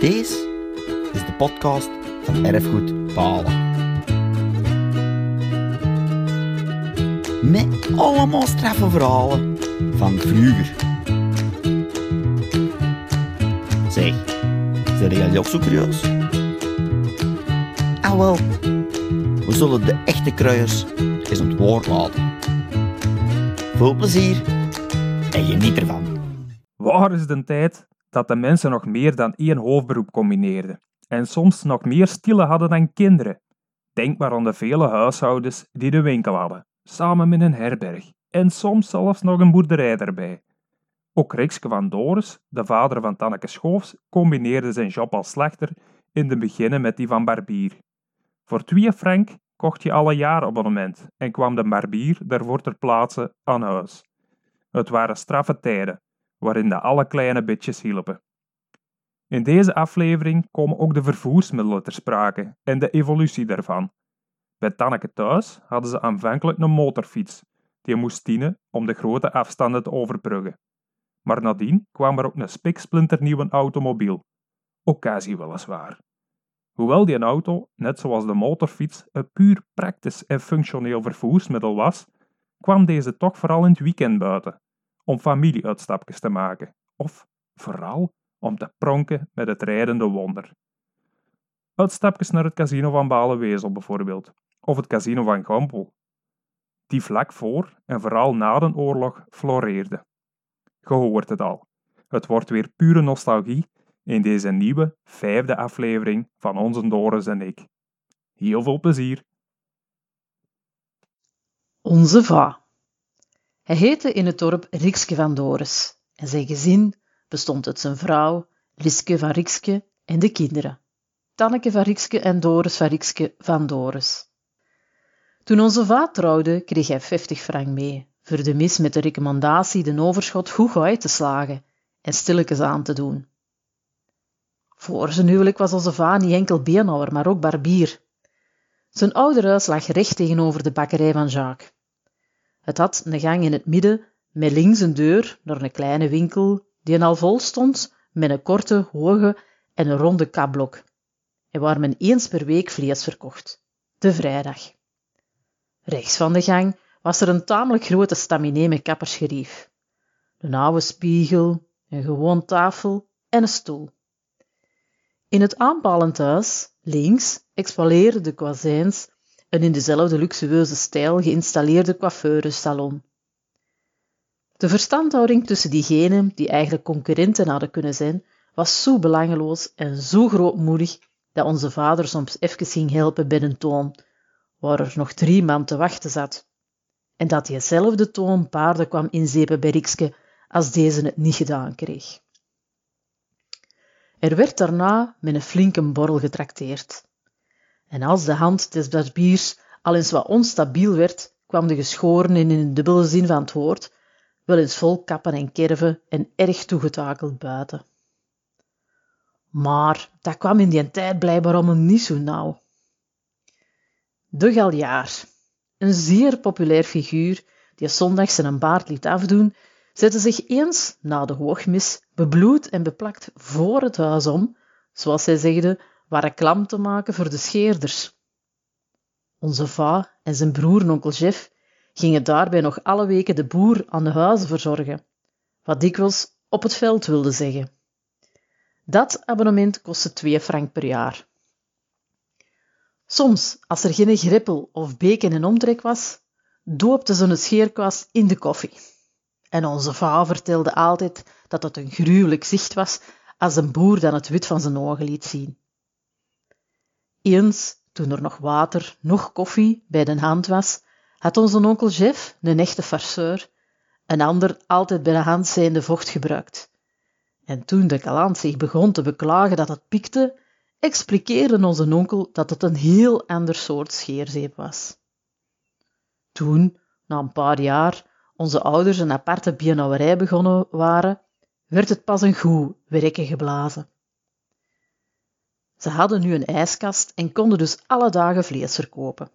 Deze is de podcast van Erfgoed Palen. Met allemaal straffe verhalen van vroeger. Zeg, zijn jullie ook zo curieus? Ah wel, we zullen de echte kruiers eens het woord laten. Veel plezier en geniet ervan. Waar is de tijd dat de mensen nog meer dan één hoofdberoep combineerden en soms nog meer stille hadden dan kinderen? Denk maar aan de vele huishoudens die de winkel hadden, samen met een herberg en soms zelfs nog een boerderij erbij. Ook Rikske van Doris, de vader van Tanneke Schoofs, combineerde zijn job als slachter in de beginnen met die van barbier. Voor 2 frank kocht je alle jaar abonnement en kwam de barbier daarvoor ter plaatse aan huis. Het waren straffe tijden, waarin de alle kleine bitjes hielpen. In deze aflevering komen ook de vervoersmiddelen ter sprake en de evolutie daarvan. Bij Tanneke thuis hadden ze aanvankelijk een motorfiets, die moest dienen om de grote afstanden te overbruggen. Maar nadien kwam er ook een spiksplinternieuwe automobiel. Occasie weliswaar. Hoewel die auto, net zoals de motorfiets, een puur praktisch en functioneel vervoersmiddel was, kwam deze toch vooral in het weekend buiten, om familieuitstapjes te maken, of vooral om te pronken met het rijdende wonder. Uitstapjes naar het casino van Balenwezel bijvoorbeeld, of het casino van Gampel, die vlak voor en vooral na de oorlog floreerde. Je hoort het al, het wordt weer pure nostalgie in deze nieuwe vijfde aflevering van Onze Doris en ik. Heel veel plezier! Onze va. Hij heette in het dorp Rikske van Doris en zijn gezin bestond uit zijn vrouw, Liske van Rikske en de kinderen, Tanneke van Rikske en Doris van Rikske van Doris. Toen onze va trouwde, kreeg hij 50 frank mee, voor de mis met de recommendatie de overschot goed uit te slagen en stilletjes aan te doen. Voor zijn huwelijk was onze va niet enkel beenhouwer, maar ook barbier. Zijn ouderhuis lag recht tegenover de bakkerij van Jacques. Het had een gang in het midden, met links een deur naar een kleine winkel, die al vol stond met een korte, hoge en een ronde kapblok, en waar men eens per week vlees verkocht, de vrijdag. Rechts van de gang was er een tamelijk grote staminé met kappersgerief, een oude spiegel, een gewoon tafel en een stoel. In het aanpalend huis, links, expaleerden de kwazijns een in dezelfde luxueuze stijl geïnstalleerde coiffeurensalon. De verstandhouding tussen diegenen die eigenlijk concurrenten hadden kunnen zijn, was zo belangeloos en zo grootmoedig dat onze vader soms even ging helpen bij een toon, waar er nog drie man te wachten zat, en dat diezelfde toon paarden kwam inzepen bij Rikske als deze het niet gedaan kreeg. Er werd daarna met een flinke borrel getrakteerd. En als de hand des barbiers al eens wat onstabiel werd, kwam de geschoren in een dubbele zin van het woord wel eens vol kappen en kerven en erg toegetakeld buiten. Maar dat kwam in die tijd blijkbaar om hem niet zo nauw. De galjaar, een zeer populair figuur die zondags zijn baard liet afdoen, zette zich eens na de hoogmis bebloed en beplakt voor het huis om, zoals zij zegde, klam te maken voor de scheerders. Onze va en zijn broer en onkel Jeff gingen daarbij nog alle weken de boer aan de huizen verzorgen, wat dikwijls op het veld wilde zeggen. Dat abonnement kostte 2 frank per jaar. Soms, als er geen greppel of beek in omtrek was, doopte ze een scheerkwast in de koffie. En onze vrouw vertelde altijd dat het een gruwelijk zicht was als een boer dan het wit van zijn ogen liet zien. Eens, toen er nog water, nog koffie bij de hand was, had onze onkel Jeff, een echte farceur, een ander altijd bij de hand zijnde vocht gebruikt. En toen de kalant zich begon te beklagen dat het pikte, expliqueerde onze onkel dat het een heel ander soort scheerzeep was. Toen, na een paar jaar, onze ouders een aparte biennauwerij begonnen waren, werd het pas een goed werken geblazen. Ze hadden nu een ijskast en konden dus alle dagen vlees verkopen.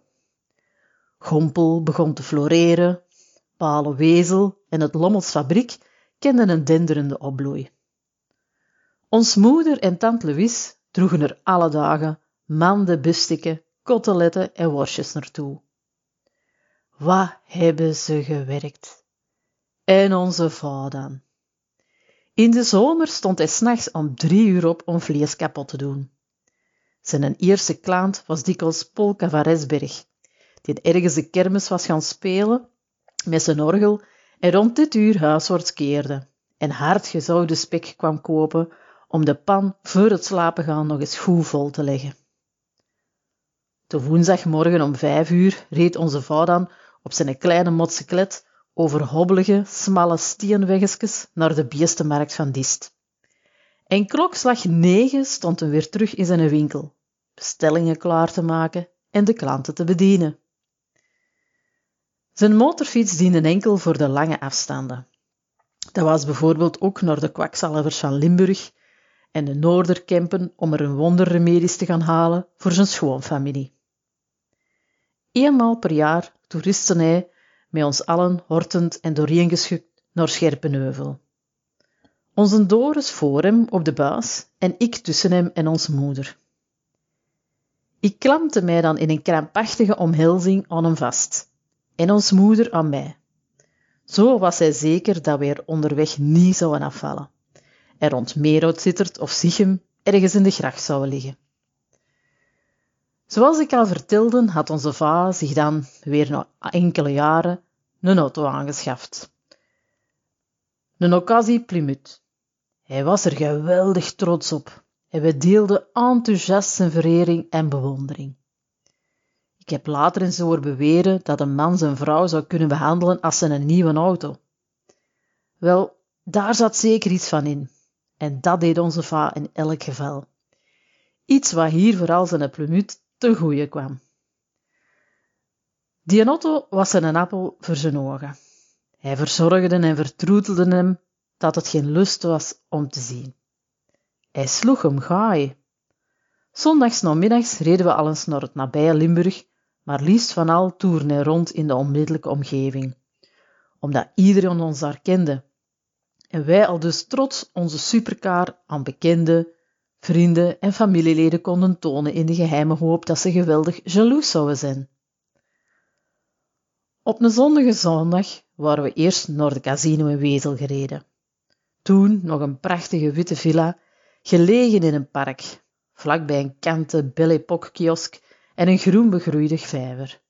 Gompel begon te floreren, Palenwezel en het Lommels fabriek kenden een denderende opbloei. Ons moeder en tante Louise droegen er alle dagen manden bistikken, koteletten en worstjes naartoe. Wat hebben ze gewerkt? En onze vrouw dan. In de zomer stond hij s'nachts om drie uur op om vlees kapot te doen. Zijn eerste klant was dikwijls Paul Cavaresberg, die ergens de kermis was gaan spelen met zijn orgel en rond dit uur huiswaarts keerde en hard spek kwam kopen om de pan voor het slapen gaan nog eens goed vol te leggen. De woensdagmorgen om vijf uur reed onze vrouw op zijn kleine motseklet over hobbelige, smalle steenweggetjes naar de beestenmarkt van Dist. En klokslag negen stond hij weer terug in zijn winkel, bestellingen klaar te maken en de klanten te bedienen. Zijn motorfiets diende enkel voor de lange afstanden. Dat was bijvoorbeeld ook naar de kwakzalvers van Limburg en de Noorderkempen om er een wonderremedies te gaan halen voor zijn schoonfamilie. Eenmaal per jaar toeristen hij met ons allen hortend en dooreengeschukt naar Scherpenheuvel. Onze Doris voor hem op de buis en ik tussen hem en onze moeder. Ik klampte mij dan in een krampachtige omhelzing aan hem vast en ons moeder aan mij. Zo was hij zeker dat we er onderweg niet zouden afvallen en rond Meerhout Zittert of Sichem ergens in de gracht zouden liggen. Zoals ik al vertelde, had onze va zich dan, weer na enkele jaren, een auto aangeschaft. Een occasie Plymouth. Hij was er geweldig trots op en we deelden enthousiast zijn verering en bewondering. Ik heb later eens horen beweren dat een man zijn vrouw zou kunnen behandelen als een nieuwe auto. Wel, daar zat zeker iets van in. En dat deed onze va in elk geval. Iets wat hier vooral zijn Plymouth te goeie kwam. Die Otto was een appel voor zijn ogen. Hij verzorgde en vertroetelde hem dat het geen lust was om te zien. Hij sloeg hem gaai. Zondags namiddags reden we al eens naar het nabije Limburg, maar liefst van al toeren hij rond in de onmiddellijke omgeving, omdat iedereen ons daar kende en wij al dus trots onze supercar aan bekenden, vrienden en familieleden konden tonen in de geheime hoop dat ze geweldig jaloers zouden zijn. Op een zonnige zondag waren we eerst naar de casino in Wezel gereden. Toen nog een prachtige witte villa, gelegen in een park, vlakbij een kante Belle Époque kiosk en een groen begroeide vijver.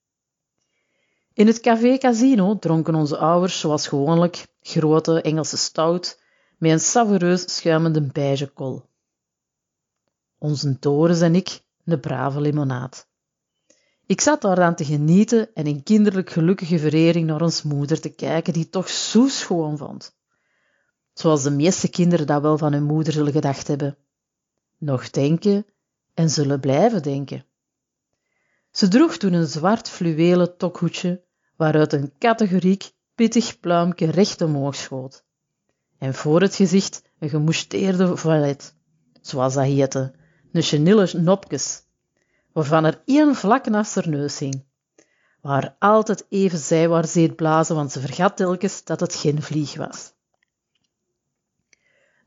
In het café Casino dronken onze ouders zoals gewoonlijk grote Engelse stout met een savoureus schuimende beige kol. Onze Doris en ik een brave limonaad. Ik zat daar aan te genieten en in kinderlijk gelukkige verering naar ons moeder te kijken, die toch zo schoon vond. Zoals de meeste kinderen dat wel van hun moeder zullen gedacht hebben. Nog denken en zullen blijven denken. Ze droeg toen een zwart fluwelen tokhoedje, waaruit een categoriek pittig pluimke recht omhoog schoot. En voor het gezicht een gemoucheteerde voilet, zoals dat heette, een chenille nopkes, waarvan er één vlak naast haar neus hing, waar altijd even zijwaarts deed blazen, want ze vergat telkens dat het geen vlieg was.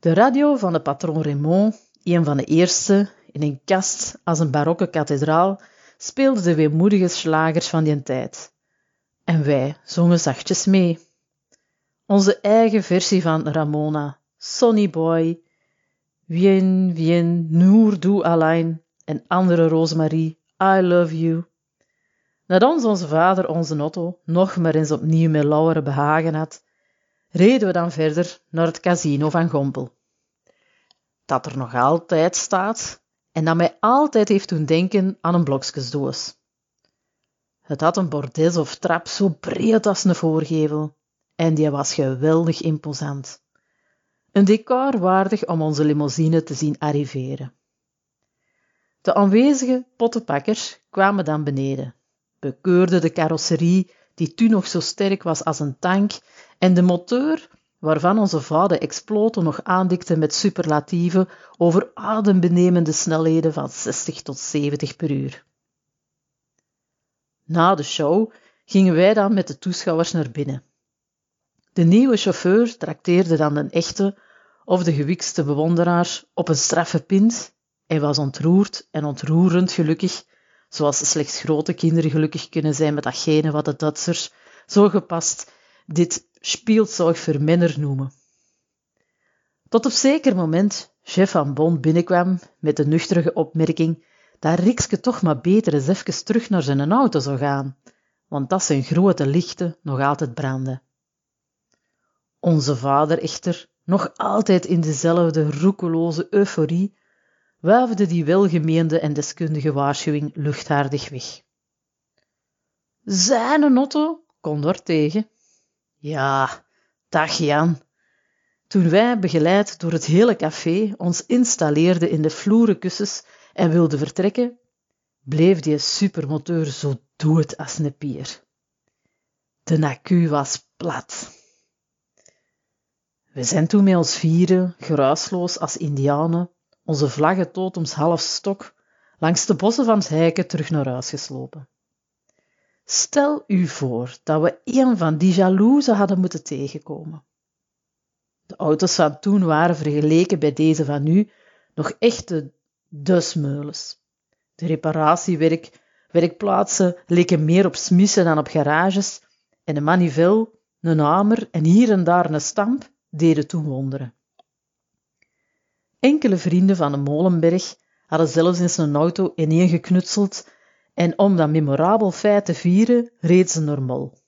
De radio van de patron Raymond, een van de eerste, in een kast als een barokke kathedraal, speelde de weemoedige slagers van die tijd. En wij zongen zachtjes mee. Onze eigen versie van Ramona, Sonny Boy, Vien, vien, Noor, doe alleen en andere Rosemarie, I love you. Nadat onze vader onze Otto nog maar eens opnieuw met lauwere behagen had, reden we dan verder naar het casino van Gompel. Dat er nog altijd staat en dat mij altijd heeft doen denken aan een blokskesdoos. Het had een bordes of trap zo breed als een voorgevel en die was geweldig imposant. Een decor waardig om onze limousine te zien arriveren. De aanwezige pottenpakkers kwamen dan beneden, bekeurden de carrosserie, die toen nog zo sterk was als een tank, en de motor, waarvan onze vader exploten nog aandikte met superlatieven over adembenemende snelheden van 60 tot 70 per uur. Na de show gingen wij dan met de toeschouwers naar binnen. De nieuwe chauffeur trakteerde dan een echte of de gewikste bewonderaar op een straffe pint en was ontroerd en ontroerend gelukkig, zoals slechts grote kinderen gelukkig kunnen zijn met datgene wat de Duitsers zo gepast dit Spielzeug voor Männer noemen. Tot op zeker moment chef van Bon binnenkwam met de nuchtere opmerking dat Rikske toch maar beter eens even terug naar zijn auto zou gaan, want dat zijn grote lichten nog altijd brandden. Onze vader echter, nog altijd in dezelfde roekeloze euforie, wuifde die welgemeende en deskundige waarschuwing luchthaardig weg. Zijn Otto kon daar tegen. Ja, dag Jan. Toen wij, begeleid door het hele café, ons installeerden in de vloeren kussens en wilden vertrekken, bleef die supermotor zo dood als een pier. De accu was plat. We zijn toen met ons vieren, geruisloos als indianen, onze vlaggen totems half stok, langs de bossen van Heiken terug naar huis geslopen. Stel u voor dat we een van die jaloezen hadden moeten tegenkomen. De auto's van toen waren vergeleken bij deze van nu nog echte dusmeulens. De reparatiewerk, werkplaatsen leken meer op smissen dan op garages en een manivel, een hamer en hier en daar een stamp deden toen wonderen. Enkele vrienden van de Molenberg hadden zelfs in zijn auto ineengeknutseld en om dat memorabel feit te vieren, reed ze normaal.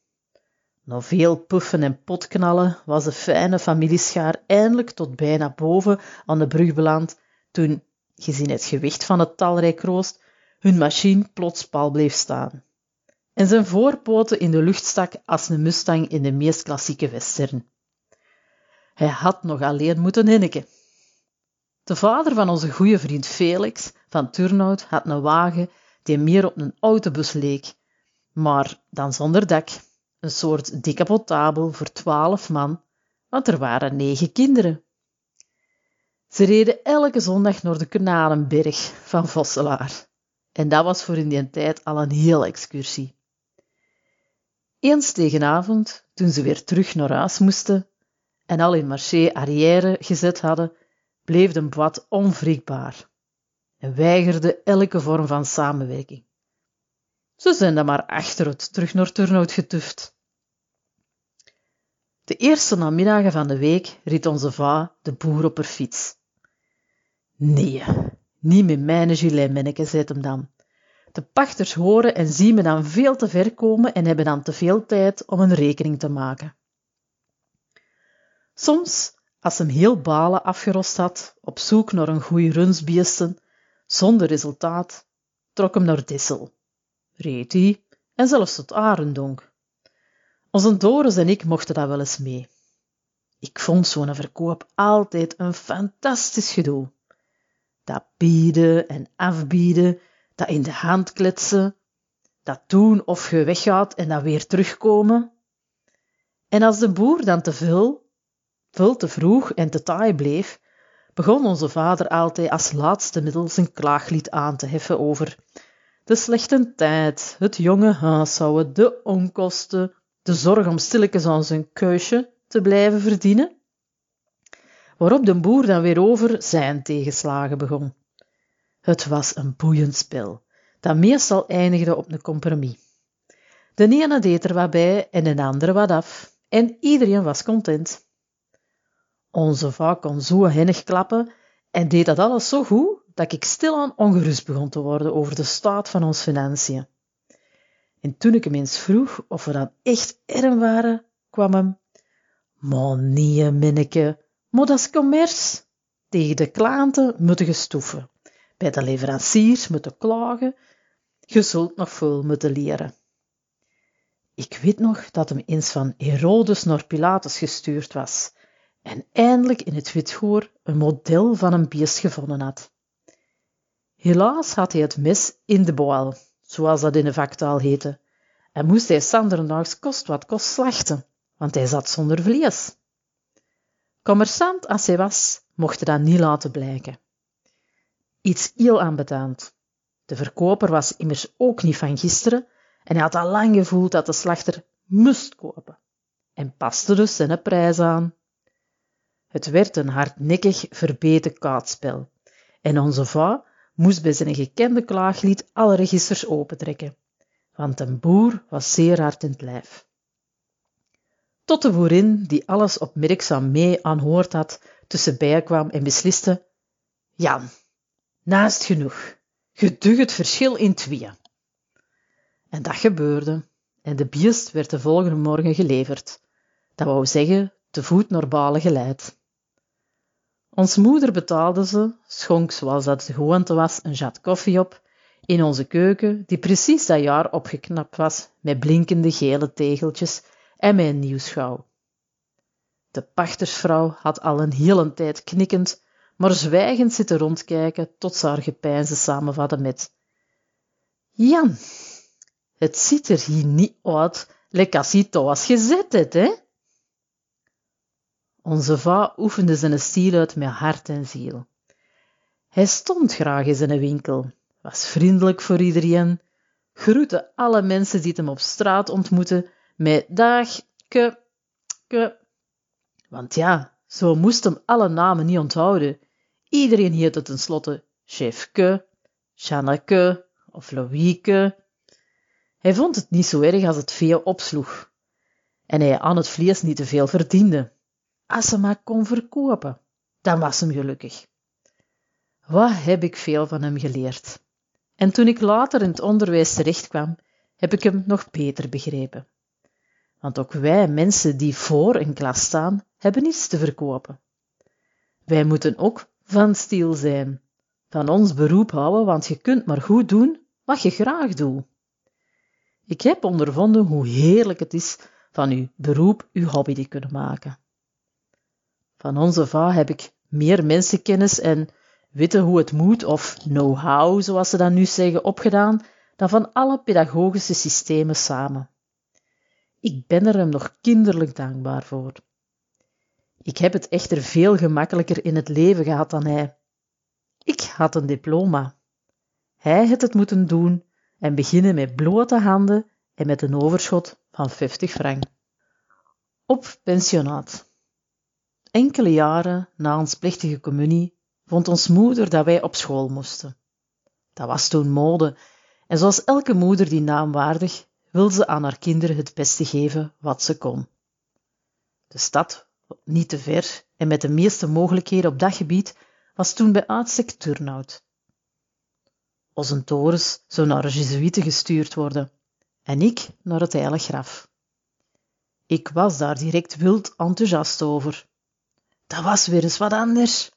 Na veel puffen en potknallen was de fijne familieschaar eindelijk tot bijna boven aan de brug beland, toen, gezien het gewicht van het talrijk roost, hun machine plots pal bleef staan. En zijn voorpoten in de lucht stak als een Mustang in de meest klassieke western. Hij had nog alleen moeten hinneken. De vader van onze goede vriend Felix van Turnhout had een wagen die meer op een autobus leek, maar dan zonder dak, een soort decapotable voor twaalf man, want er waren negen kinderen. Ze reden elke zondag naar de Kanalenberg van Vosselaar. En dat was voor in die tijd al een hele excursie. Eens tegen avond, toen ze weer terug naar huis moesten en al in marché arrière gezet hadden, bleef de boat onwrikbaar en weigerde elke vorm van samenwerking. Ze zijn dan maar achter het terug naar Turnhout getuft. De eerste namiddagen van de week riet onze va de boer op haar fiets. Nee, niet met mijn gilet, zei hem dan. De pachters horen en zien me dan veel te ver komen en hebben dan te veel tijd om een rekening te maken. Soms, als hem heel balen afgerost had, op zoek naar een goeie runsbiesten, zonder resultaat, trok hem naar Dissel. Reed hij en zelfs tot Arendonk. Onze Doris en ik mochten dat wel eens mee. Ik vond zo'n verkoop altijd een fantastisch gedoe. Dat bieden en afbieden, dat in de hand kletsen, dat doen of je weggaat en dan weer terugkomen. En als de boer dan te veel, veel te vroeg en te taai bleef, begon onze vader altijd als laatste middel zijn klaaglied aan te heffen over de slechte tijd, het jonge huishouden, de onkosten, de zorg om stilletjes aan zijn keusje te blijven verdienen, waarop de boer dan weer over zijn tegenslagen begon. Het was een boeiend spel, dat meestal eindigde op een compromis. De ene deed er wat bij en de andere wat af, en iedereen was content. Onze vrouw kon zo hennig klappen en deed dat alles zo goed dat ik stilaan ongerust begon te worden over de staat van ons financiën. En toen ik hem eens vroeg of we dan echt arm waren, kwam hem, maar nee, minneke, maar commerce. Tegen de klanten moeten gestoeven, bij de leveranciers moeten klagen, je zult nog veel moeten leren. Ik weet nog dat hem eens van Herodes naar Pilatus gestuurd was en eindelijk in het Witgoor een model van een beest gevonden had. Helaas had hij het mes in de boal, zoals dat in de vaktaal heette, en moest hij Sandernaags kost wat kost slachten, want hij zat zonder vlees. Commerçant als hij was, mocht hij dat niet laten blijken. Iets heel aanbetaand. De verkoper was immers ook niet van gisteren en hij had al lang gevoeld dat de slachter moest kopen en paste dus zijn prijs aan. Het werd een hardnekkig verbeten kaartspel en onze va moest bij zijn gekende klaaglied alle registers opentrekken, want een boer was zeer hard in het lijf. Tot de boerin, die alles opmerkzaam mee aanhoord had, tussenbij kwam en besliste, Jan, naast genoeg, gedug het verschil in tweeën. En dat gebeurde, en de biest werd de volgende morgen geleverd. Dat wou zeggen, te voet naar Balen geleid. Ons moeder betaalde ze, schonk zoals dat de gewoonte was, een jat koffie op, in onze keuken, die precies dat jaar opgeknapt was met blinkende gele tegeltjes en met een nieuw schouw. De pachtersvrouw had al een hele tijd knikkend, maar zwijgend zitten rondkijken tot ze haar gepeinzen samenvatte met Jan, het ziet er hier niet uit, lekker als je was het, hè? Onze va oefende zijn stil uit met hart en ziel. Hij stond graag in zijn winkel, was vriendelijk voor iedereen, groette alle mensen die hem op straat ontmoetten met dag, ke, ke. Want ja, zo moest hem alle namen niet onthouden. Iedereen heette tenslotte Chefke, Janneke of Louieke. Hij vond het niet zo erg als het veel opsloeg. En hij aan het vlees niet te veel verdiende. Als ze maar kon verkopen, dan was hem gelukkig. Wat heb ik veel van hem geleerd. En toen ik later in het onderwijs terechtkwam, heb ik hem nog beter begrepen. Want ook wij, mensen die voor een klas staan, hebben niets te verkopen. Wij moeten ook van stil zijn, van ons beroep houden, want je kunt maar goed doen wat je graag doet. Ik heb ondervonden hoe heerlijk het is van uw beroep uw hobby te kunnen maken. Van onze va heb ik meer mensenkennis en weten hoe het moet, of know-how, zoals ze dat nu zeggen, opgedaan, dan van alle pedagogische systemen samen. Ik ben er hem nog kinderlijk dankbaar voor. Ik heb het echter veel gemakkelijker in het leven gehad dan hij. Ik had een diploma. Hij had het moeten doen en beginnen met blote handen en met een overschot van 50 frank. Op pensionaat. Enkele jaren na ons plechtige communie vond ons moeder dat wij op school moesten. Dat was toen mode, en zoals elke moeder die naam waardig, wilde ze aan haar kinderen het beste geven wat ze kon. De stad, niet te ver en met de meeste mogelijkheden op dat gebied, was toen bij uitstek Turnhout. Torens zou naar de Jezuïeten gestuurd worden, en ik naar het Heilig Graf. Ik was daar direct wild enthousiast over. Dat was weer eens wat anders.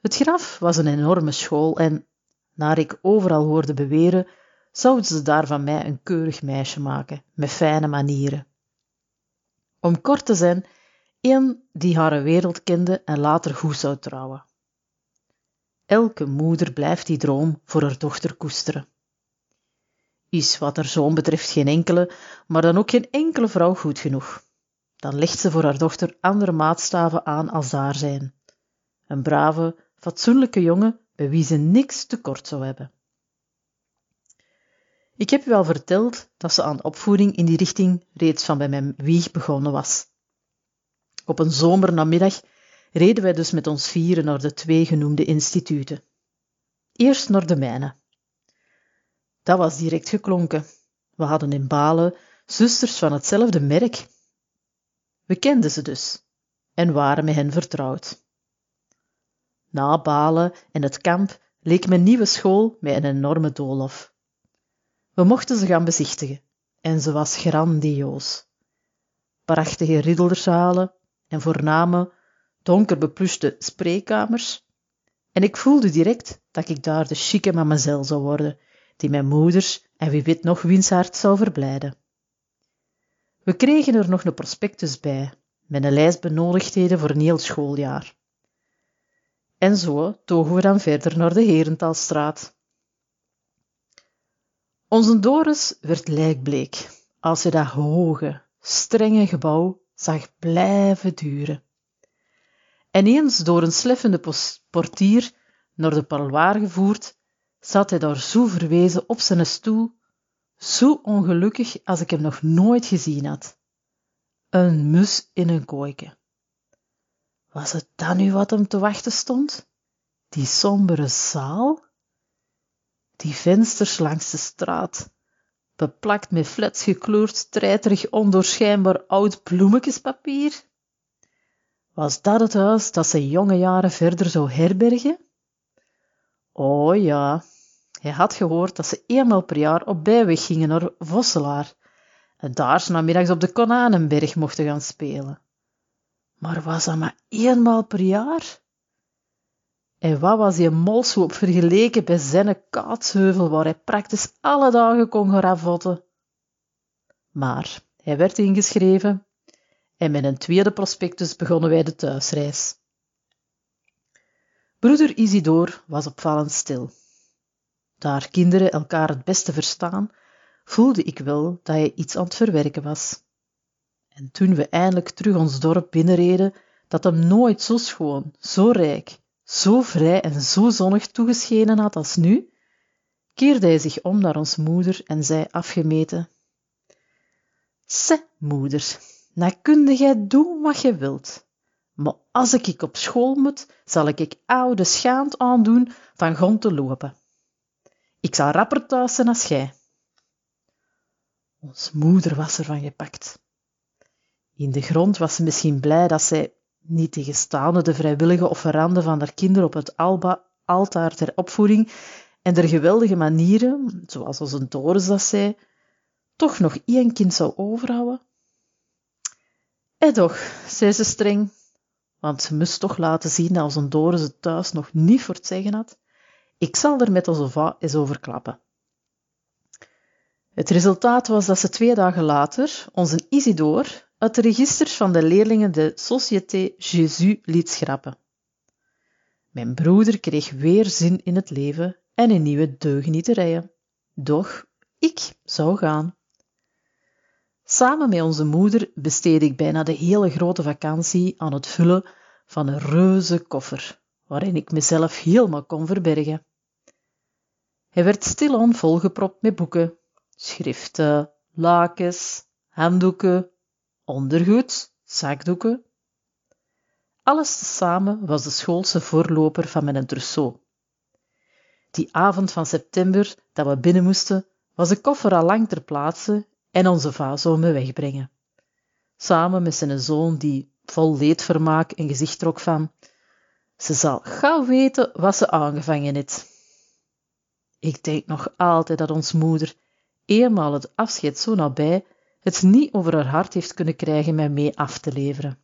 Het graf was een enorme school en, naar ik overal hoorde beweren, zouden ze daar van mij een keurig meisje maken, met fijne manieren. Om kort te zijn, een die haar wereld kende en later goed zou trouwen. Elke moeder blijft die droom voor haar dochter koesteren. Is wat haar zoon betreft geen enkele, maar dan ook geen enkele vrouw goed genoeg. Dan legt ze voor haar dochter andere maatstaven aan als daar zijn. Een brave, fatsoenlijke jongen bij wie ze niks tekort zou hebben. Ik heb u al verteld dat ze aan opvoeding in die richting reeds van bij mijn wieg begonnen was. Op een zomernamiddag reden wij dus met ons vieren naar de twee genoemde instituten. Eerst naar de mijne. Dat was direct geklonken. We hadden in Balen zusters van hetzelfde merk. We kenden ze dus en waren met hen vertrouwd. Na Balen en het kamp leek mijn nieuwe school met een enorme doolhof. We mochten ze gaan bezichtigen en ze was grandioos. Prachtige riddelzalen en voorname, donker bepluste spreekkamers. En ik voelde direct dat ik daar de chique mamazelle zou worden, die mijn moeders en wie weet nog wiens hart zou verblijden. We kregen er nog een prospectus bij, met een lijst benodigdheden voor een heel schooljaar. En zo togen we dan verder naar de Herentalstraat. Onze Doris werd lijkbleek als ze dat hoge, strenge gebouw zag blijven duren. En eens door een sleffende portier naar de parloir gevoerd, zat hij daar zo verwezen op zijn stoel, zo ongelukkig als ik hem nog nooit gezien had. Een mus in een kooike. Was het dan nu wat hem te wachten stond? Die sombere zaal? Die vensters langs de straat, beplakt met flets gekleurd, treiterig ondoorschijnbaar oud bloemetjespapier? Was dat het huis dat zijn jonge jaren verder zou herbergen? Oh ja, hij had gehoord dat ze eenmaal per jaar op bijweg gingen naar Vosselaar en daar namiddags op de Konanenberg mochten gaan spelen. Maar was dat maar eenmaal per jaar? En wat was die molshoop vergeleken bij zijn kaatsheuvel waar hij praktisch alle dagen kon gravotten? Maar hij werd ingeschreven en met een tweede prospectus begonnen wij de thuisreis. Broeder Isidor was opvallend stil. Daar kinderen elkaar het beste verstaan, voelde ik wel dat hij iets aan het verwerken was. En toen we eindelijk terug ons dorp binnenreden, dat hem nooit zo schoon, zo rijk, zo vrij en zo zonnig toegeschenen had als nu, keerde hij zich om naar ons moeder en zei afgemeten: Se, moeder, nou kunde gij doen wat je wilt. Maar als ik op school moet, zal ik oude schaamd aandoen van grond te lopen. Ik zal rapper thuis zijn als gij. Ons moeder was ervan gepakt. In de grond was ze misschien blij dat zij, niet tegenstaande de vrijwillige offerande van haar kinderen op het alba, altaar ter opvoeding en der geweldige manieren, zoals onze Doris dat zei, toch nog één kind zou overhouden. En toch, zei ze streng, want ze moest toch laten zien dat onze Doris het thuis nog niet voor het zeggen had, ik zal er met onze va eens over klappen. Het resultaat was dat ze twee dagen later onze Isidore uit de registers van de leerlingen de Société Jésus liet schrappen. Mijn broeder kreeg weer zin in het leven en in nieuwe deugnieterijen. Doch ik zou gaan. Samen met onze moeder besteedde ik bijna de hele grote vakantie aan het vullen van een reuze koffer, waarin ik mezelf helemaal kon verbergen. Hij werd stilaan volgepropt met boeken, schriften, lakens, handdoeken, ondergoed, zakdoeken. Alles samen was de schoolse voorloper van mijn trousseau. Die avond van september dat we binnen moesten, was de koffer al lang ter plaatse en onze vader zou me wegbrengen. Samen met zijn zoon die vol leedvermaak een gezicht trok van ze zal gauw weten wat ze aangevangen heeft. Ik denk nog altijd dat ons moeder, eenmaal het afscheid zo nabij, het niet over haar hart heeft kunnen krijgen mij mee af te leveren.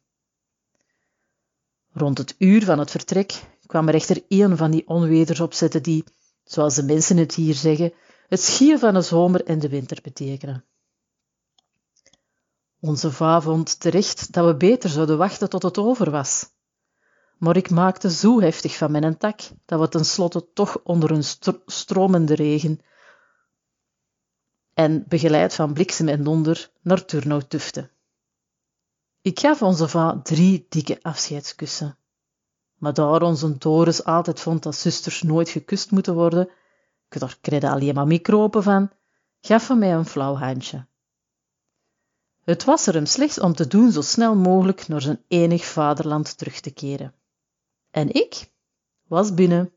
Rond het uur van het vertrek kwam er echter een van die onweders opzetten die, zoals de mensen het hier zeggen, het schier van de zomer en de winter betekenen. Onze va vond terecht dat we beter zouden wachten tot het over was. Maar ik maakte zo heftig van mijn tak dat we tenslotte toch onder een stromende regen en begeleid van bliksem en donder naar Turnhout tufte. Ik gaf onze va drie dikke afscheidskussen. Maar daar onze Doris altijd vond dat zusters nooit gekust moeten worden, ik daar kreeg alleen maar micropen van, gaf hij mij een flauw handje. Het was er hem slechts om te doen zo snel mogelijk naar zijn enig vaderland terug te keren. En ik was binnen.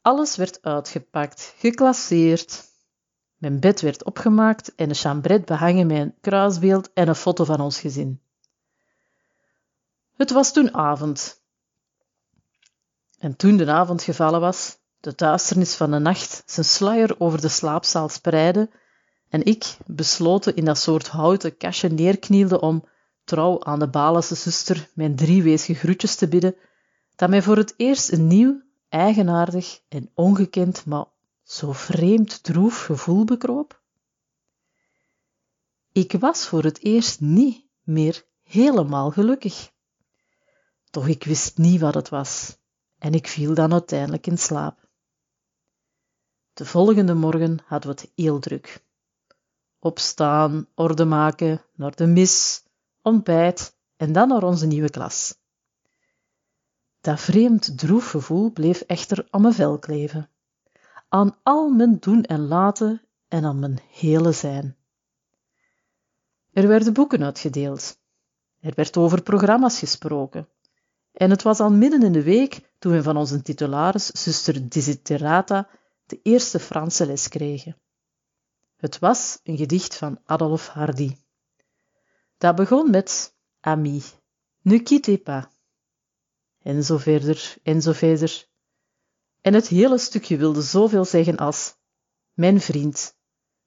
Alles werd uitgepakt, geclasseerd. Mijn bed werd opgemaakt en een chambret behangen met een kruisbeeld en een foto van ons gezin. Het was toen avond. En toen de avond gevallen was, de duisternis van de nacht zijn sluier over de slaapzaal spreidde en ik, besloten in dat soort houten kastje neerknielde om, trouw aan de Balense zuster, mijn drie weesge groetjes te bidden, dat mij voor het eerst een nieuw, eigenaardig en ongekend, maar zo vreemd droef gevoel bekroop? Ik was voor het eerst niet meer helemaal gelukkig. Doch ik wist niet wat het was en ik viel dan uiteindelijk in slaap. De volgende morgen hadden we het heel druk opstaan, orde maken, naar de mis, ontbijt en dan naar onze nieuwe klas. Dat vreemd droef gevoel bleef echter aan mijn vel kleven, aan al mijn doen en laten en aan mijn hele zijn. Er werden boeken uitgedeeld, Er werd over programma's gesproken. En het was al midden in de week toen we van onze titularis, zuster Desiderata, de eerste Franse les kregen. Het was een gedicht van Adolphe Hardy. Dat begon met Ami, ne quittez pas. En zo verder, en zo verder. En het hele stukje wilde zoveel zeggen als Mijn vriend,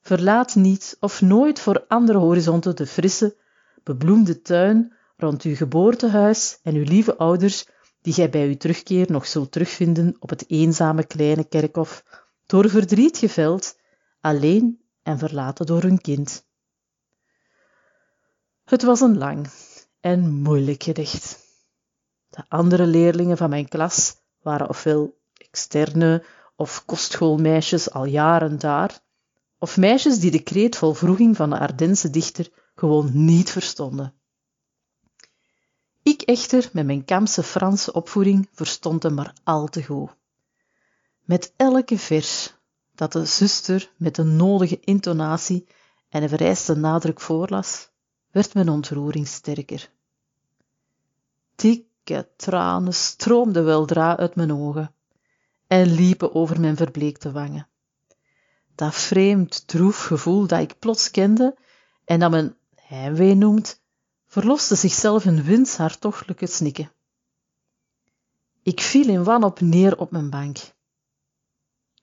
verlaat niet of nooit voor andere horizonten de frisse, bebloemde tuin rond uw geboortehuis en uw lieve ouders, die gij bij uw terugkeer nog zult terugvinden op het eenzame kleine kerkhof, door verdriet geveld, alleen en verlaten door hun kind. Het was een lang en moeilijk gedicht. De andere leerlingen van mijn klas waren ofwel externe of kostschoolmeisjes al jaren daar, of meisjes die de kreet vol vroeging van de Ardense dichter gewoon niet verstonden. Ik echter, met mijn Kamse Franse opvoeding, verstond hem maar al te goed. Met elke vers dat de zuster met de nodige intonatie en een vereiste nadruk voorlas, werd mijn ontroering sterker. Dikke tranen stroomden weldra uit mijn ogen en liepen over mijn verbleekte wangen. Dat vreemd droef gevoel dat ik plots kende en dat men heimwee noemt, verloste zichzelf in winds hartstochtelijke snikken. Ik viel in wanhoop neer op mijn bank.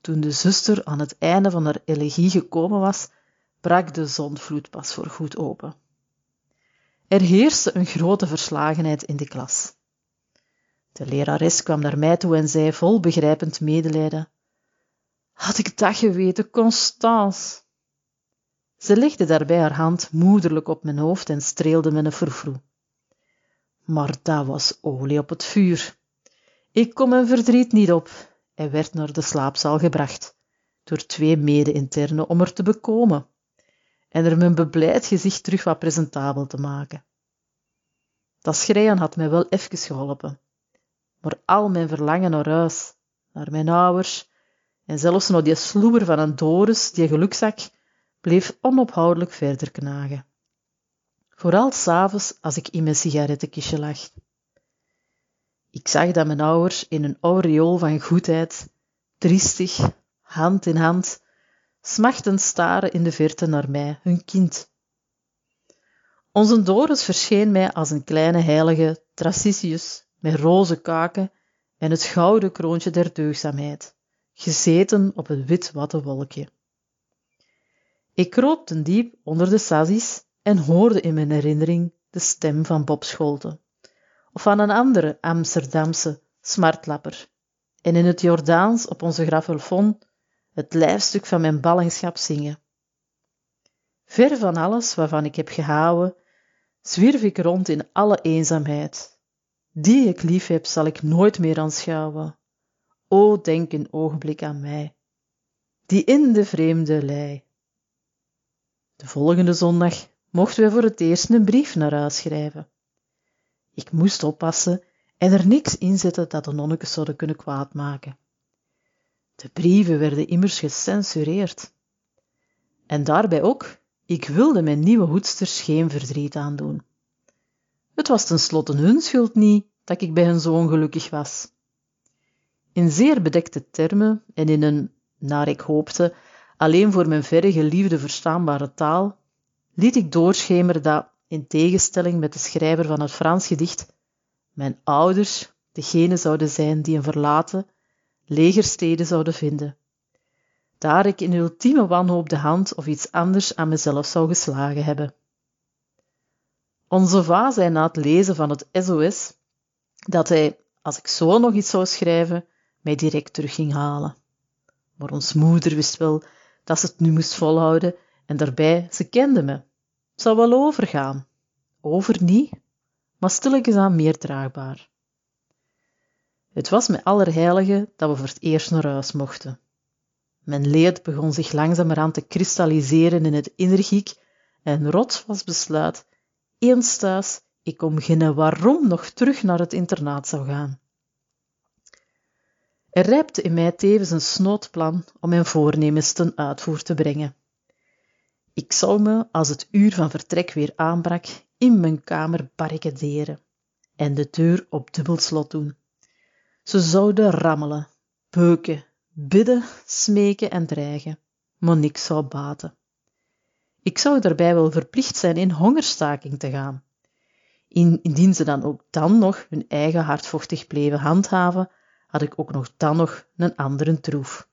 Toen de zuster aan het einde van haar elegie gekomen was, brak de zonvloed pas voor goed open. Er heerste een grote verslagenheid in de klas. De lerares kwam naar mij toe en zei vol begrijpend medelijden: Had ik dat geweten, Constance? Ze legde daarbij haar hand moederlijk op mijn hoofd en streelde een vervroe. Maar dat was olie op het vuur. Ik kon mijn verdriet niet op en werd naar de slaapzaal gebracht door twee mede-internen om er te bekomen en er mijn beblijd gezicht terug wat presentabel te maken. Dat schreien had mij wel even geholpen, maar al mijn verlangen naar huis, naar mijn ouders en zelfs naar die sloeber van een Doris, die gelukzak, bleef onophoudelijk verder knagen. Vooral s'avonds als ik in mijn sigarettenkistje lag. Ik zag dat mijn ouders in een aureool van goedheid, triestig, hand in hand, smachtend staren in de verte naar mij, hun kind. Onze Doris verscheen mij als een kleine heilige Tracisius met roze kaken en het gouden kroontje der deugzaamheid, gezeten op een wit watte wolkje. Ik kroop ten diep onder de sassies en hoorde in mijn herinnering de stem van Bob Scholte, of van een andere Amsterdamse smartlapper, en in het Jordaans op onze gravelfon het lijfstuk van mijn ballingschap zingen. Ver van alles waarvan ik heb gehouden, zwierf ik rond in alle eenzaamheid. Die ik lief heb, zal ik nooit meer aanschouwen. O, denk een ogenblik aan mij, die in de vreemde lei. De volgende zondag mochten we voor het eerst een brief naar huis schrijven. Ik moest oppassen en er niks in zetten dat de nonnekes zouden kunnen kwaadmaken. De brieven werden immers gecensureerd. En daarbij ook, ik wilde mijn nieuwe hoedsters geen verdriet aandoen. Het was tenslotte hun schuld niet dat ik bij hen zo ongelukkig was. In zeer bedekte termen en in een, naar ik hoopte, alleen voor mijn verre geliefde verstaanbare taal, liet ik doorschemeren dat, in tegenstelling met de schrijver van het Frans gedicht, mijn ouders degene zouden zijn die een verlaten legersteden zouden vinden. Daar ik in ultieme wanhoop de hand of iets anders aan mezelf zou geslagen hebben. Onze va zei na het lezen van het SOS dat hij, als ik zo nog iets zou schrijven, mij direct terug ging halen. Maar ons moeder wist wel dat ze het nu moest volhouden en daarbij, ze kende me. Het zou wel overgaan. Over niet, maar stilletjes aan meer draagbaar. Het was met allerheilige dat we voor het eerst naar huis mochten. Mijn leed begon zich langzamerhand te kristalliseren in het energiek en rot was besluit, eens thuis, ik om geen waarom nog terug naar het internaat zou gaan. Er rijpte in mij tevens een snoodplan om mijn voornemens ten uitvoer te brengen. Ik zou me, als het uur van vertrek weer aanbrak, in mijn kamer barricaderen en de deur op dubbel slot doen. Ze zouden rammelen, beuken, bidden, smeken en dreigen, maar niks zou baten. Ik zou daarbij wel verplicht zijn in hongerstaking te gaan. Indien ze dan ook dan nog hun eigen hardvochtig bleven handhaven, had ik ook nog dan nog een andere troef.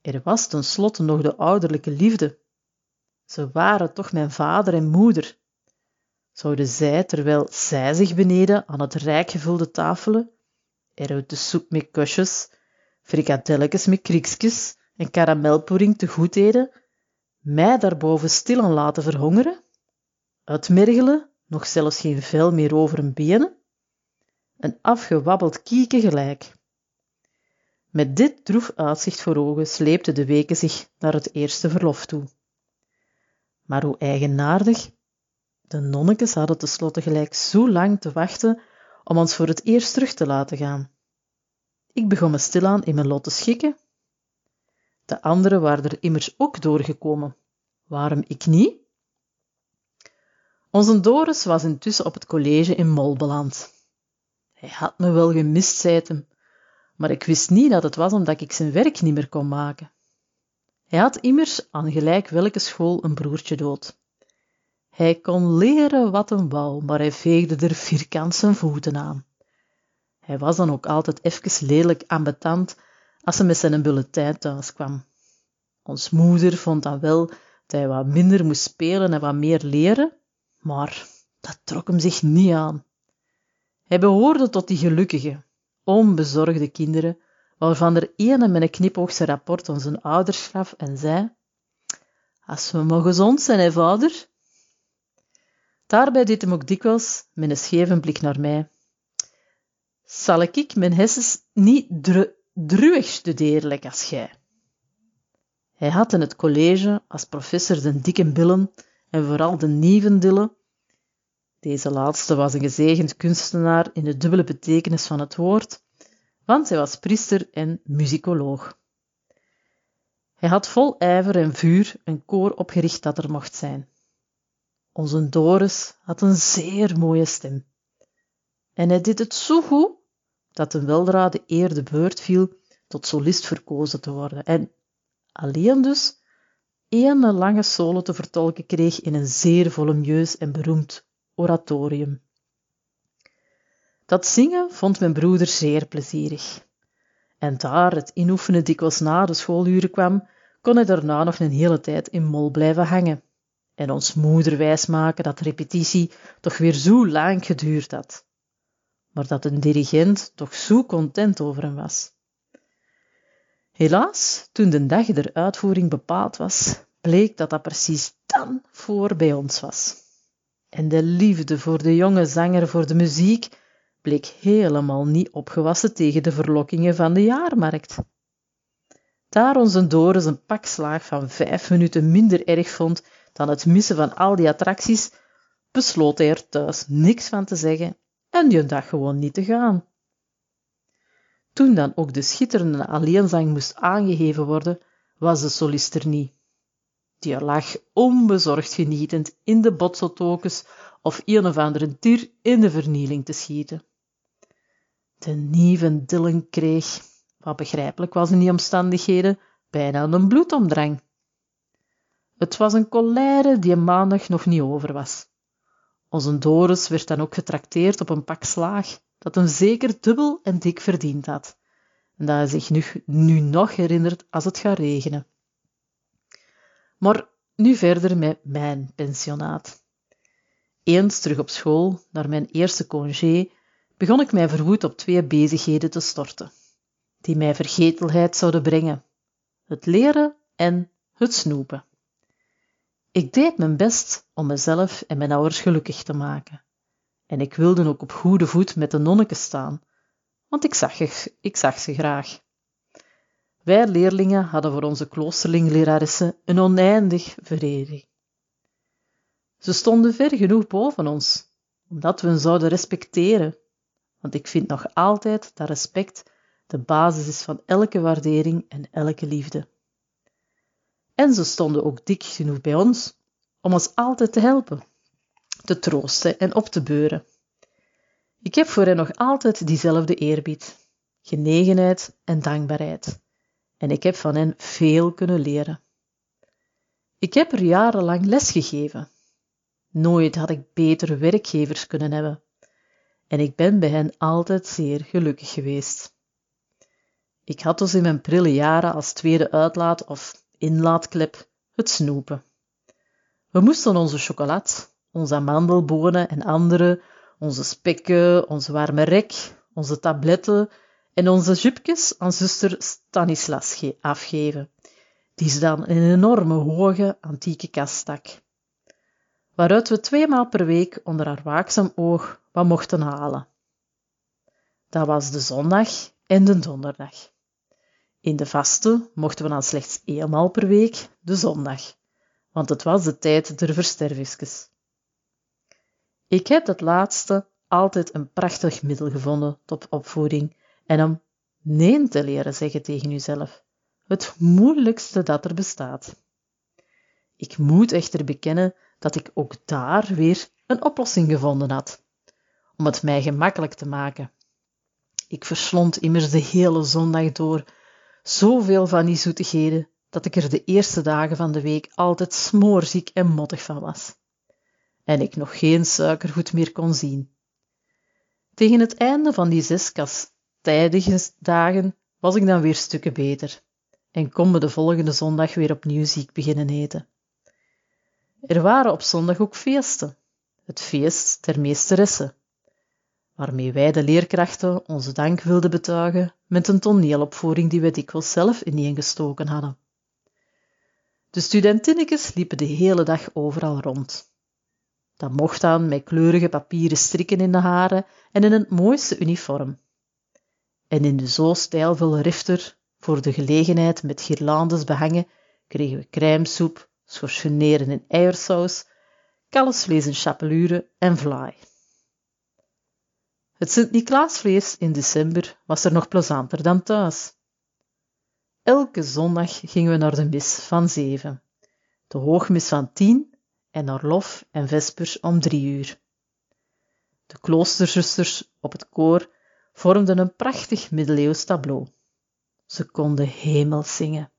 Er was tenslotte nog de ouderlijke liefde. Ze waren toch mijn vader en moeder. Zouden zij, terwijl zij zich beneden aan het rijk gevulde tafelen, eruit de soep met kusjes, frikadelletjes met kriekjes en karamelpudding te goed eten, mij daarboven stilaan laten verhongeren, uitmergelen, nog zelfs geen vel meer over hun benen, een afgewabbeld kieken gelijk. Met dit droef uitzicht voor ogen sleepten de weken zich naar het eerste verlof toe. Maar hoe eigenaardig, de nonnekes hadden tenslotte gelijk zo lang te wachten om ons voor het eerst terug te laten gaan. Ik begon me stilaan in mijn lot te schikken. De anderen waren er immers ook doorgekomen. Waarom ik niet? Onze Doris was intussen op het college in Mol beland. Hij had me wel gemist, zei hem, maar ik wist niet dat het was omdat ik zijn werk niet meer kon maken. Hij had immers aan gelijk welke school een broertje dood. Hij kon leren wat een wou, maar hij veegde er vierkant zijn voeten aan. Hij was dan ook altijd even lelijk ambetant als hij met zijn bulletin thuis kwam. Ons moeder vond dan wel dat hij wat minder moest spelen en wat meer leren, maar dat trok hem zich niet aan. Hij behoorde tot die gelukkige, onbezorgde kinderen, waarvan er ene met een knipoog zijn rapport zijn ouders gaf en zei, als we maar gezond zijn, hè, vader? Daarbij deed hem ook dikwijls, met een scheve blik naar mij, zal ik mijn hersens niet dru druig studeren, als gij. Hij had in het college als professor de dikke billen en vooral de nievendillen deze laatste was een gezegend kunstenaar in de dubbele betekenis van het woord, want hij was priester en muzikoloog. Hij had vol ijver en vuur een koor opgericht dat er mocht zijn. Onze Doris had een zeer mooie stem. En hij deed het zo goed dat hem weldra de eer de beurt viel tot solist verkozen te worden en alleen dus één lange solo te vertolken kreeg in een zeer volumieus en beroemd oratorium. Dat zingen vond mijn broeder zeer plezierig. En daar het inoefenen dikwijls na de schooluren kwam, kon hij daarna nog een hele tijd in mol blijven hangen en ons moeder wijsmaken dat repetitie toch weer zo lang geduurd had, maar dat een dirigent toch zo content over hem was. Helaas, toen de dag der uitvoering bepaald was, bleek dat dat precies dan voor bij ons was en de liefde voor de jonge zanger voor de muziek bleek helemaal niet opgewassen tegen de verlokkingen van de jaarmarkt. Daar onze Doris een pakslaag van vijf minuten minder erg vond dan het missen van al die attracties, besloot hij er thuis niks van te zeggen en die dag gewoon niet te gaan. Toen dan ook de schitterende alleenzang moest aangeheven worden, was de solist er niet. Die lag onbezorgd genietend in de botsotokes of een of andere dier in de vernieling te schieten. De nieuwe Dillen kreeg, wat begrijpelijk was in die omstandigheden, bijna een bloedomdrang. Het was een colère die maandag nog niet over was. Onze Doris werd dan ook getrakteerd op een pak slaag, dat hem zeker dubbel en dik verdiend had, en dat hij zich nu, nu nog herinnert als het gaat regenen. Maar nu verder met mijn pensionaat. Eens terug op school, naar mijn eerste congé, begon ik mij verwoed op twee bezigheden te storten, die mij vergetelheid zouden brengen: het leren en het snoepen. Ik deed mijn best om mezelf en mijn ouders gelukkig te maken. En ik wilde ook op goede voet met de nonneken staan, want ik zag, ik zag ze graag. Wij leerlingen hadden voor onze kloosterlingleraressen een oneindig verering. Ze stonden ver genoeg boven ons, omdat we hen zouden respecteren, want ik vind nog altijd dat respect de basis is van elke waardering en elke liefde. En ze stonden ook dik genoeg bij ons om ons altijd te helpen, te troosten en op te beuren. Ik heb voor hen nog altijd diezelfde eerbied, genegenheid en dankbaarheid, en ik heb van hen veel kunnen leren. Ik heb er jarenlang les gegeven. Nooit had ik betere werkgevers kunnen hebben, en ik ben bij hen altijd zeer gelukkig geweest. Ik had dus in mijn prille jaren als tweede uitlaat of inlaatklep het snoepen. We moesten onze chocolade, onze amandelbonen en andere, onze spekken, onze warme rek, onze tabletten en onze jupjes aan zuster Stanislas afgeven, die ze dan in een enorme hoge antieke kast stak, waaruit we tweemaal per week onder haar waakzaam oog wat mochten halen. Dat was de zondag en de donderdag. In de vaste mochten we dan slechts eenmaal per week, de zondag, want het was de tijd der verstervisjes. Ik heb dat laatste altijd een prachtig middel gevonden tot opvoeding en om nee te leren zeggen tegen uzelf. Het moeilijkste dat er bestaat. Ik moet echter bekennen dat ik ook daar weer een oplossing gevonden had, om het mij gemakkelijk te maken. Ik verslond immers de hele zondag door zoveel van die zoetigheden dat ik er de eerste dagen van de week altijd smoorziek en mottig van was. En ik nog geen suikergoed meer kon zien. Tegen het einde van die zes kastijdige dagen was ik dan weer stukken beter en kon me de volgende zondag weer opnieuw ziek beginnen eten. Er waren op zondag ook feesten, het feest der meesteressen, waarmee wij de leerkrachten onze dank wilden betuigen met een toneelopvoering die we dikwijls zelf ineengestoken hadden. De studentinnetjes liepen de hele dag overal rond. Dat mocht dan met kleurige papieren strikken in de haren en in het mooiste uniform. En in de zo stijlvolle rifter, voor de gelegenheid met girlandes behangen, kregen we crèmesoep, schorseneren in eiersaus, kalfsvlees in chapelure en vlaai. Het Sint-Niklaasvlees in december was er nog plezanter dan thuis. Elke zondag gingen we naar de mis van zeven, de hoogmis van tien en naar lof en vespers om drie uur. De kloosterzusters op het koor vormden een prachtig middeleeuws tableau. Ze konden hemel zingen.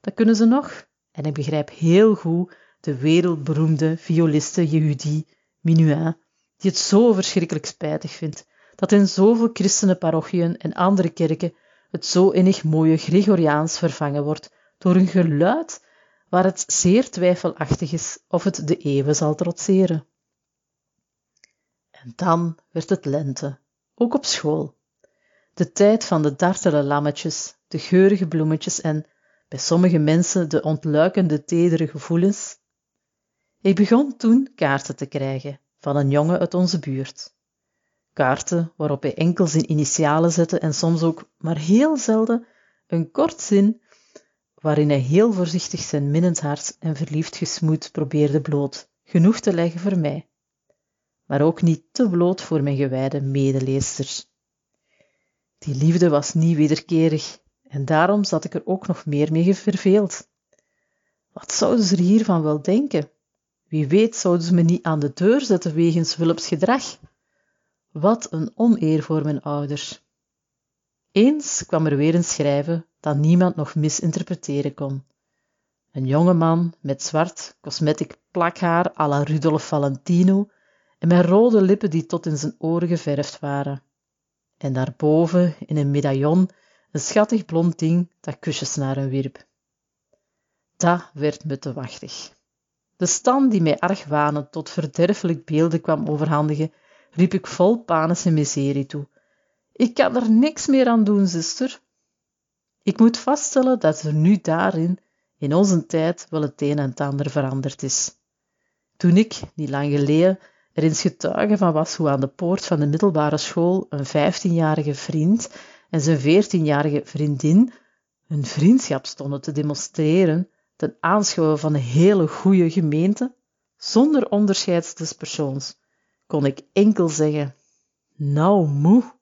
Dat kunnen ze nog, en ik begrijp heel goed de wereldberoemde violiste Yehudi Minuin, die het zo verschrikkelijk spijtig vindt dat in zoveel christenenparochieën en andere kerken het zo innig mooie Gregoriaans vervangen wordt door een geluid waar het zeer twijfelachtig is of het de eeuwen zal trotseren. En dan werd het lente, ook op school. De tijd van de dartele lammetjes, de geurige bloemetjes en, bij sommige mensen, de ontluikende tedere gevoelens. Ik begon toen kaarten te krijgen van een jongen uit onze buurt. Kaarten waarop hij enkel zijn initialen zette en soms ook, maar heel zelden, een kort zin waarin hij heel voorzichtig zijn minnend hart en verliefd gesmoed probeerde bloot, genoeg te leggen voor mij, maar ook niet te bloot voor mijn gewijde medeleesters. Die liefde was niet wederkerig, en daarom zat ik er ook nog meer mee verveeld. Wat zouden ze er hiervan wel denken? Wie weet zouden ze me niet aan de deur zetten wegens Philips gedrag. Wat een oneer voor mijn ouders. Eens kwam er weer een schrijven dat niemand nog misinterpreteren kon. Een jonge man met zwart cosmetic plakhaar à la Rudolf Valentino en met rode lippen die tot in zijn oren geverfd waren. En daarboven, in een medaillon, een schattig blond ding dat kusjes naar hem wierp. Dat werd me te wachtig. De stand die mij argwanend tot verderfelijk beelden kwam overhandigen, riep ik vol panische miserie toe. Ik kan er niks meer aan doen, zuster. Ik moet vaststellen dat er nu daarin, in onze tijd, wel het een en het ander veranderd is. Toen ik, niet lang geleden, er eens getuige van was hoe aan de poort van de middelbare school een vijftienjarige vriend en zijn veertienjarige vriendin hun vriendschap stonden te demonstreren ten aanschouwen van een hele goede gemeente, zonder onderscheid des persoons, kon ik enkel zeggen, nou moe.